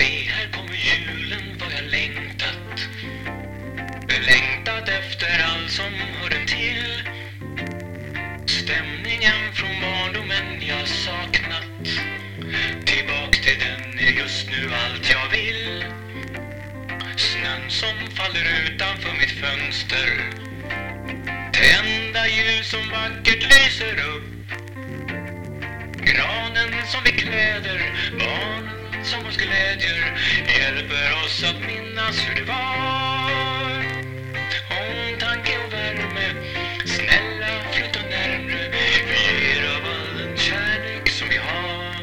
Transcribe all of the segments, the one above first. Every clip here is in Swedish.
Se här kommer julen vad jag längtat. Längtat efter allt som hör den till. Stämningen från barndomen jag saknat. Tillbaks till den är just nu allt jag vill. Snön som faller utanför mitt fönster. Tända ljus som vackert lyser upp. Granen som vi kläder, glädjer Hjälper oss att minnas hur det var. Omtanke och värme, snälla flytta närmre. Vi ger av all den kärlek som vi har.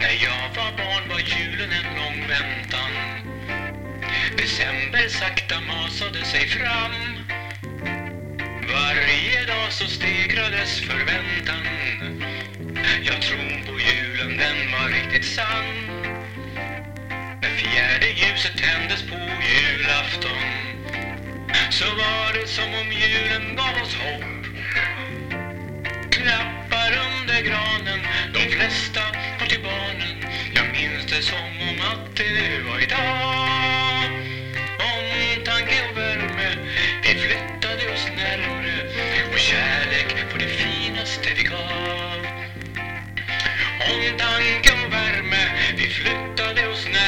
När jag var barn var julen en lång väntan. December sakta masade sig fram. Varje dag så stegrades förväntan. riktigt sann När fjärde ljuset tändes på julafton Så var det som om julen gav oss hopp. Klappar under granen, de flesta går till barnen. Jag minns det som om att det var idag. Omtanke och värme, vi flyttade oss närmre Och kärlek var det finaste vi gav. Omtanke Deus né?